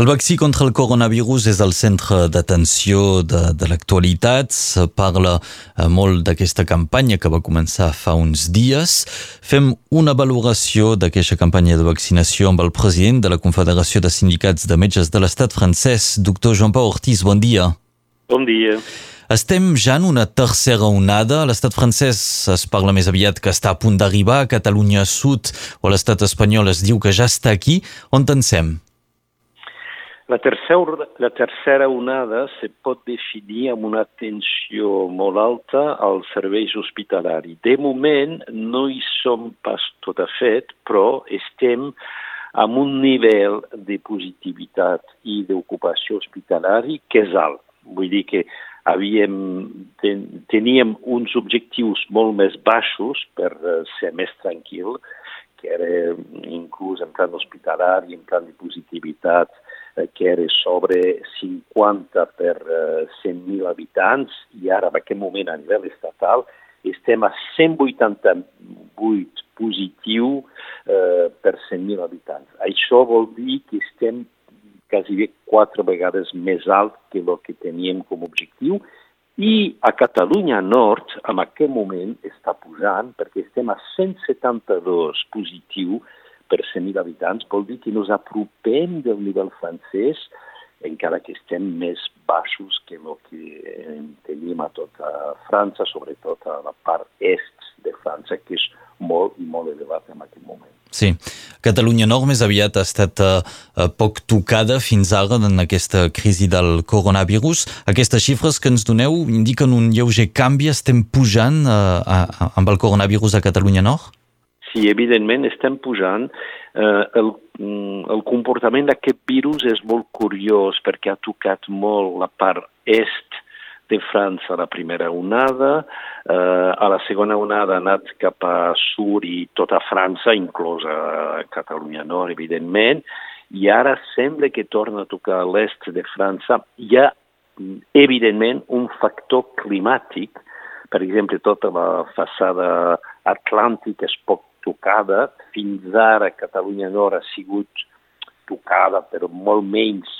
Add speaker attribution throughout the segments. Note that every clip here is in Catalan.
Speaker 1: El vaccí contra el coronavirus és el centre d'atenció de, de l'actualitat. Se parla eh, molt d'aquesta campanya que va començar fa uns dies. Fem una valoració d'aquesta campanya de vaccinació amb el president de la Confederació de Sindicats de Metges de l'Estat francès, doctor Jean-Paul Ortiz. Bon dia.
Speaker 2: Bon dia.
Speaker 1: Estem ja en una tercera onada. A l'estat francès es parla més aviat que està a punt d'arribar. A Catalunya Sud o l'estat espanyol es diu que ja està aquí. On tensem?
Speaker 2: La tercera, la tercera onada se pot definir amb una tensió molt alta als serveis hospitalaris. De moment no hi som pas tot a fet, però estem amb un nivell de positivitat i d'ocupació hospitalari que és alt. Vull dir que havíem, ten, teníem uns objectius molt més baixos per eh, ser més tranquil, que era inclús en plan hospitalari, en plan de positivitat, Eh, que era sobre 50 per 100.000 eh, habitants i ara en aquest moment a nivell estatal estem a 188 positiu eh, per 100.000 habitants. Això vol dir que estem quasi bé quatre vegades més alt que el que teníem com a objectiu i a Catalunya Nord, en aquest moment, està pujant perquè estem a 172 positiu per 100.000 habitants vol dir que ens apropem del nivell francès encara que estem més baixos que el que tenim a tota França, sobretot a la part est de França, que és molt i molt elevat en aquest moment.
Speaker 1: Sí, Catalunya Nord més aviat ha estat uh, poc tocada fins ara en aquesta crisi del coronavirus. Aquestes xifres que ens doneu indiquen un lleuger canvi, estem pujant uh, uh, amb el coronavirus a Catalunya Nord?
Speaker 2: Sí, evidentment estem pujant. Eh, el, mm, el comportament d'aquest virus és molt curiós perquè ha tocat molt la part est de França la primera onada, eh, a la segona onada ha anat cap a sud i tota França, inclosa Catalunya Nord, evidentment, i ara sembla que torna a tocar l'est de França. Hi ha, evidentment, un factor climàtic, per exemple, tota la façada atlàntica és poc tocada. Fins ara Catalunya Nord ha sigut tocada, però molt menys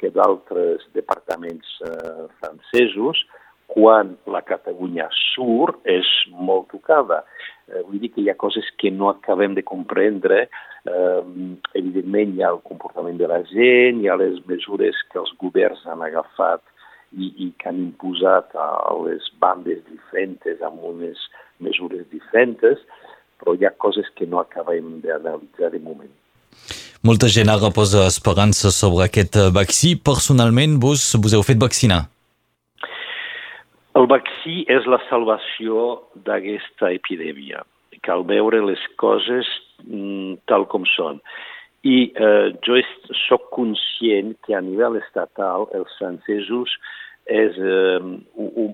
Speaker 2: que d'altres departaments eh, francesos, quan la Catalunya Sur és molt tocada. Eh, vull dir que hi ha coses que no acabem de comprendre. Eh, evidentment hi ha el comportament de la gent, hi ha les mesures que els governs han agafat i, i que han imposat a les bandes diferents amb unes mesures diferents, però hi ha coses que no acabem d'analitzar de moment.
Speaker 1: Molta gent ara posa esperança sobre aquest eh, vaccí. Personalment, vos, vos heu fet vaccinar?
Speaker 2: El vaccí és la salvació d'aquesta epidèmia. Cal veure les coses mm, tal com són. I eh, jo sóc conscient que a nivell estatal els francesos és eh, un,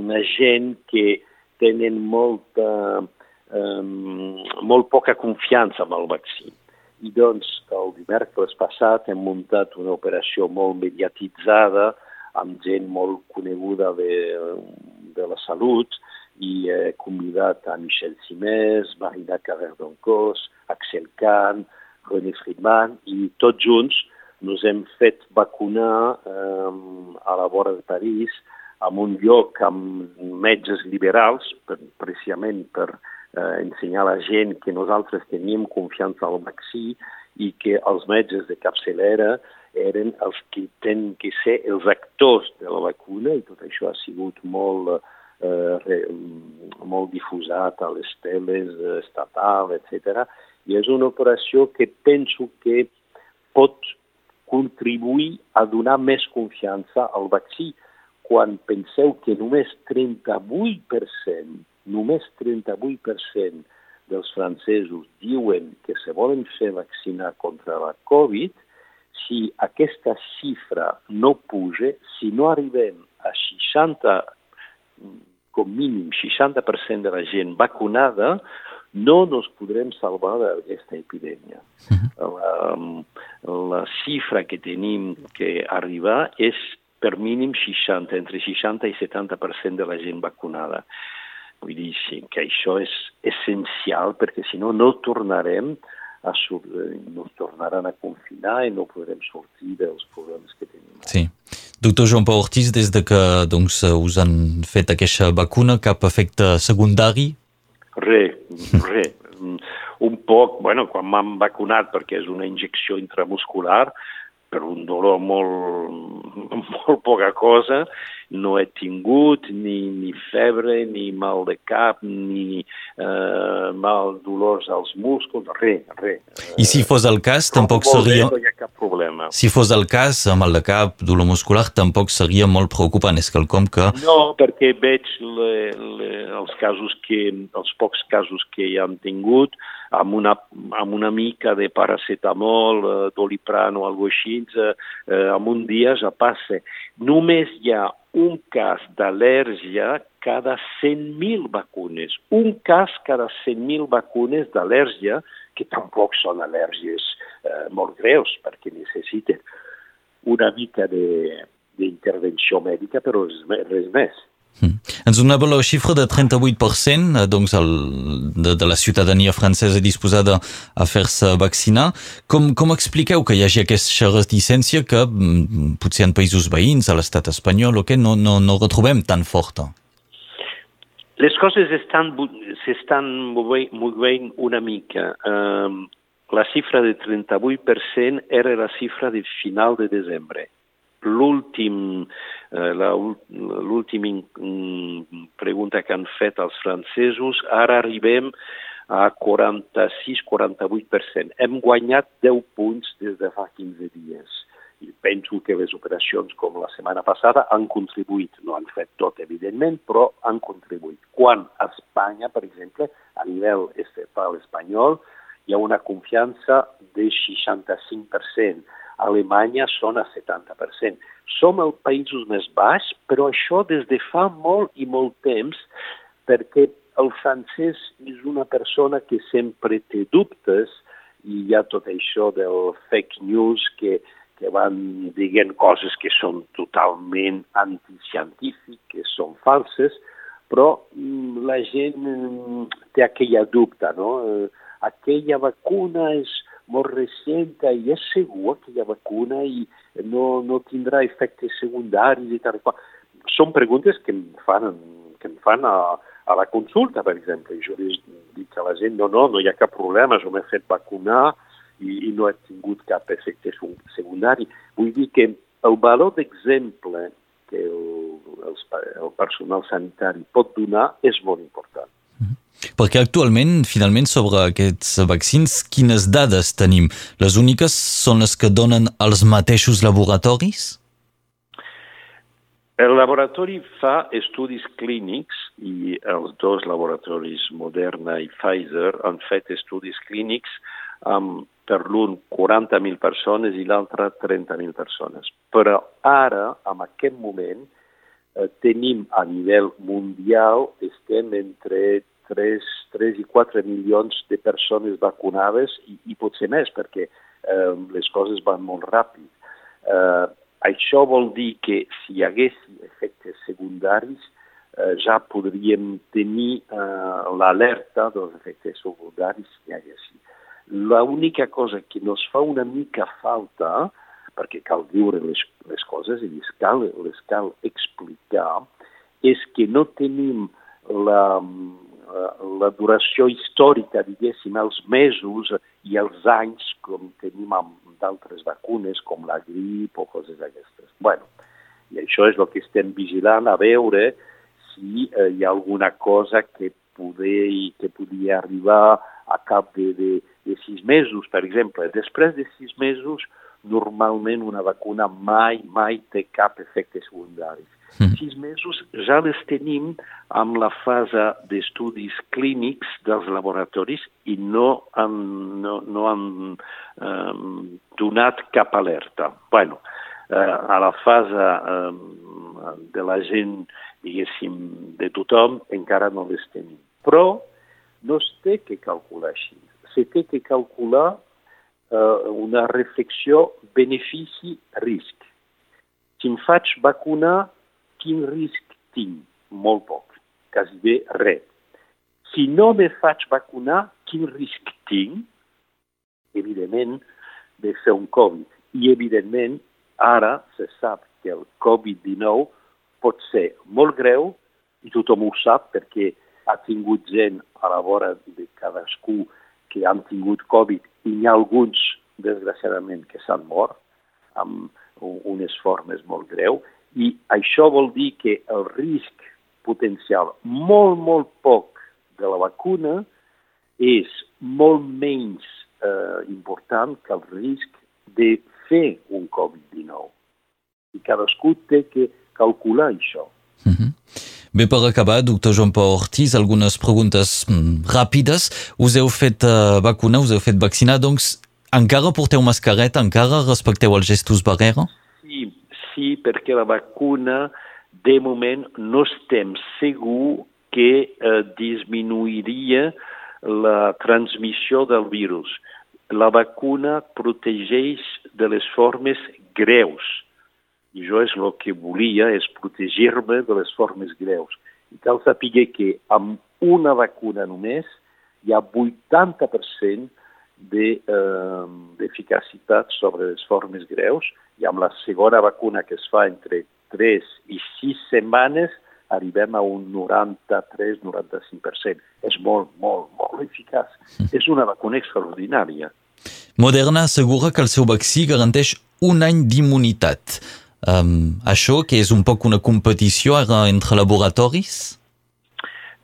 Speaker 2: una gent que tenen molta um, molt poca confiança amb el vaccí. I doncs el dimecres passat hem muntat una operació molt mediatitzada amb gent molt coneguda de, de la salut i he convidat a Michel Simès, Marina Carrer-Doncos, Axel Kahn, René Friedman i tots junts nos hem fet vacunar eh, a la vora de París en un lloc amb metges liberals, per, precisament per eh, ensenyar a la gent que nosaltres teníem confiança al vaccí i que els metges de capçalera eren els que tenen que ser els actors de la vacuna i tot això ha sigut molt, eh, re, molt difusat a les teles estatal, etc. I és una operació que penso que pot contribuir a donar més confiança al vaccí quan penseu que només 38% només 38% dels francesos diuen que se volen fer vaccinar contra la Covid, si aquesta xifra no puja, si no arribem a 60, com mínim 60% de la gent vacunada, no nos podrem salvar d'aquesta epidèmia. -huh. la, la xifra que tenim que arribar és per mínim 60, entre 60 i 70% de la gent vacunada. Vull dir sí, que això és essencial perquè si no, no tornarem a sur nos tornaran a confinar i no podrem sortir dels problemes que tenim.
Speaker 1: Sí. Doctor Joan Pau Ortiz, des de que doncs, us han fet aquesta vacuna, cap efecte secundari?
Speaker 2: Re, re. Un poc, bueno, quan m'han vacunat, perquè és una injecció intramuscular, per un dolor molt, molt poca cosa, no he tingut ni, ni febre, ni mal de cap, ni eh, mal dolors als músculs, res, res.
Speaker 1: I si fos el cas, tampoc seria...
Speaker 2: No hi ha cap problema.
Speaker 1: Si fos el cas, mal de cap, dolor muscular, tampoc seria molt preocupant, és quelcom que...
Speaker 2: No, perquè veig le, le, els casos que, els pocs casos que hi han tingut, amb una, amb una mica de paracetamol, eh, doliprano o alguna així, eh, eh, en un dia ja passa. Només hi ha un cas d'al·lèrgia cada 100.000 vacunes. Un cas cada 100.000 vacunes d'al·lèrgia, que tampoc són al·lèrgies eh, molt greus, perquè necessiten una mica d'intervenció mèdica, però res més.
Speaker 1: Mm. Ens donava la xifra de 38% doncs el, de, de la ciutadania francesa disposada a fer-se vaccinar. Com, com expliqueu que hi hagi aquesta reticència que mm, potser en països veïns, a l'estat espanyol o què, no, no, no retrobem tan forta?
Speaker 2: Les coses s'estan movent una mica. Um, la xifra de 38% era la xifra de final de desembre l'últim eh, l'última pregunta que han fet els francesos, ara arribem a 46-48%. Hem guanyat 10 punts des de fa 15 dies. I penso que les operacions com la setmana passada han contribuït, no han fet tot, evidentment, però han contribuït. Quan a Espanya, per exemple, a nivell estatal espanyol, hi ha una confiança de 65%. Alemanya són a 70%. Som els països més baix, però això des de fa molt i molt temps, perquè el francès és una persona que sempre té dubtes i hi ha tot això del fake news que, que van dient coses que són totalment anticientífiques, que són falses, però mm, la gent mm, té aquella dubte, no? Eh, aquella vacuna és molt recent i és segur aquella vacuna i no, no tindrà efectes secundaris i tal. Són preguntes que em fan, que em fan a, a la consulta, per exemple. I jo dic a la gent, no, no, no hi ha cap problema, jo m'he fet vacunar i, i no he tingut cap efecte secundari. Vull dir que el valor d'exemple que el, el, el personal sanitari pot donar és molt important.
Speaker 1: Perquè actualment, finalment, sobre aquests vaccins, quines dades tenim? Les úniques són les que donen els mateixos laboratoris?
Speaker 2: El laboratori fa estudis clínics i els dos laboratoris, Moderna i Pfizer, han fet estudis clínics amb per l'un 40.000 persones i l'altre 30.000 persones. Però ara, en aquest moment, eh, tenim a nivell mundial, estem entre 3, 3 i 4 milions de persones vacunades i, i potser més perquè eh, les coses van molt ràpid. Eh, això vol dir que si hi hagués efectes secundaris eh, ja podríem tenir eh, l'alerta dels efectes secundaris si hi hagués. L'única cosa que nos fa una mica falta, perquè cal viure les, les coses i les cal, les cal explicar, és que no tenim la, la duració històrica, diguéssim, els mesos i els anys, com tenim amb d'altres vacunes, com la grip o coses d'aquestes. bueno, i això és el que estem vigilant, a veure si eh, hi ha alguna cosa que, poder, que podria arribar a cap de, de, de sis mesos, per exemple. Després de sis mesos, normalment una vacuna mai, mai té cap efecte secundari. Mm. Sis mesos ja les tenim amb la fase d'estudis clínics dels laboratoris i no han, no, no han um, donat cap alerta. bueno, uh, a la fase um, de la gent, diguéssim, de tothom, encara no les tenim. Però no es té que calcular així. Se té que calcular una reflexió benefici-risc. Si em faig vacunar, quin risc tinc? Molt poc, quasi bé res. Si no me faig vacunar, quin risc tinc? evidentment, de fer un Covid. I, evidentment, ara se sap que el Covid-19 pot ser molt greu, i tothom ho sap perquè ha tingut gent a la vora de cadascú que han tingut Covid i n'hi ha alguns, desgraciadament, que s'han mort amb unes formes molt greu i això vol dir que el risc potencial molt, molt poc de la vacuna és molt menys eh, important que el risc de fer un Covid-19. I cadascú té que calcular això. Mm -hmm.
Speaker 1: Bé, per acabar, doctor Joan Pau Ortiz, algunes preguntes mm, ràpides. Us heu fet uh, vacunar, us heu fet vaccinar, doncs encara porteu mascareta, encara respecteu els gestos barrera?
Speaker 2: Sí, sí, perquè la vacuna, de moment, no estem segur que eh, disminuiria la transmissió del virus. La vacuna protegeix de les formes greus. I jo és el que volia, és protegir-me de les formes greus. I cal saber que amb una vacuna només hi ha 80% d'eficacitat de, eh, sobre les formes greus i amb la segona vacuna que es fa entre 3 i 6 setmanes arribem a un 93-95%. És molt, molt, molt eficaç. Mm. És una vacuna extraordinària.
Speaker 1: Moderna assegura que el seu vaccí garanteix un any d'immunitat. Um, això, que és un poc una competició ara entre laboratoris?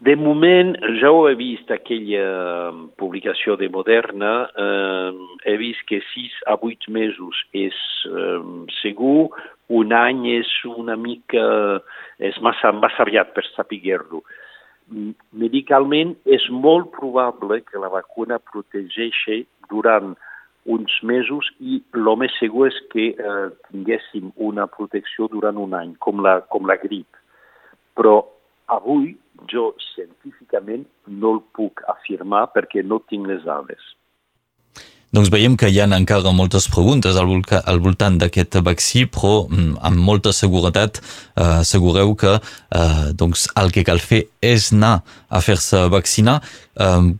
Speaker 2: De moment, ja ho he vist, aquella publicació de Moderna, uh, he vist que 6 a 8 mesos és uh, segur, un any és una mica, és massa, massa aviat per saber-ho. Medicalment és molt probable que la vacuna protegeixi durant uns mesos i el més segur és que eh, tinguéssim una protecció durant un any, com la, com la grip. Però avui jo científicament no el puc afirmar perquè no tinc les dades.
Speaker 1: Doncs veiem que hi ha encara moltes preguntes al, al voltant d'aquest vaccí, però mm, amb molta seguretat eh, assegureu que eh, doncs, el que cal fer és anar a fer-se vaccinar. Eh,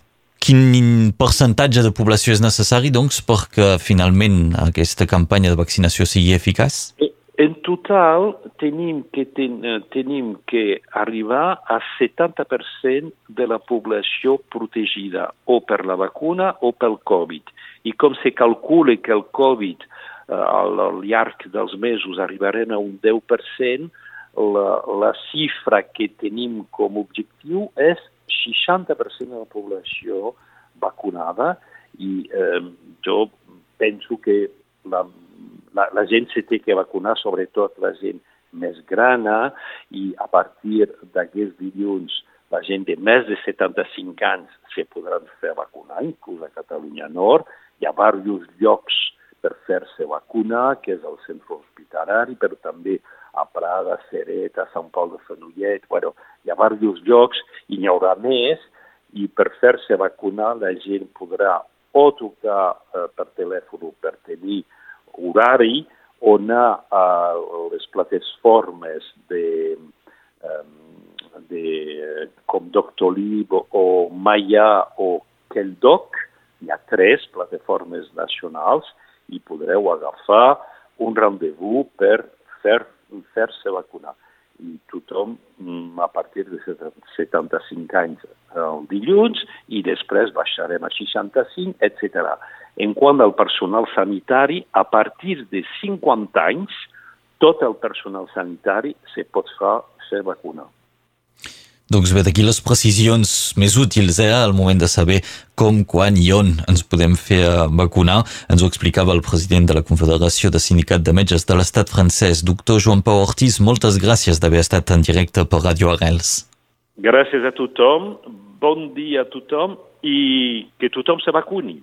Speaker 1: quin percentatge de població és necessari doncs, perquè finalment aquesta campanya de vaccinació sigui eficaç?
Speaker 2: Eh, en total, tenim que, ten, eh, tenim que arribar a 70% de la població protegida o per la vacuna o pel Covid. I com se calcula que el Covid eh, al, llarg dels mesos arribarem a un 10%, la, la xifra que tenim com a objectiu és 60% de la població vacunada i eh, jo penso que la la, la gent se té que vacunar, sobretot la gent més grana, i a partir d'aquest dilluns la gent de més de 75 anys se podran fer vacunar, inclús a Catalunya Nord. Hi ha diversos llocs per fer-se vacunar, que és el centre hospitalari, però també a Prada, Seret, a Sant Pol de Fenollet, bueno, hi ha diversos llocs i n'hi haurà més, i per fer-se vacunar la gent podrà o trucar eh, per telèfon o per tenir horari on a les plataformes de, de, com Doctolib o Maya o Keldoc, hi ha tres plataformes nacionals i podreu agafar un rendezvous per fer-se fer vacunar. I tothom mm, a partir de 75 anys el dilluns i després baixarem a 65, etc. En quant al personal sanitari, a partir de 50 anys, tot el personal sanitari se pot fer, ser vacunat.
Speaker 1: Doncs bé, d'aquí les precisions més útils eh, al moment de saber com, quan i on ens podem fer eh, vacunar. Ens ho explicava el president de la Confederació de Sindicat de Metges de l'Estat francès, doctor Joan Pau Ortiz. Moltes gràcies d'haver estat en directe per Radio Arrels.
Speaker 2: Gràcies a tothom, bon dia a tothom i que tothom se vacuni.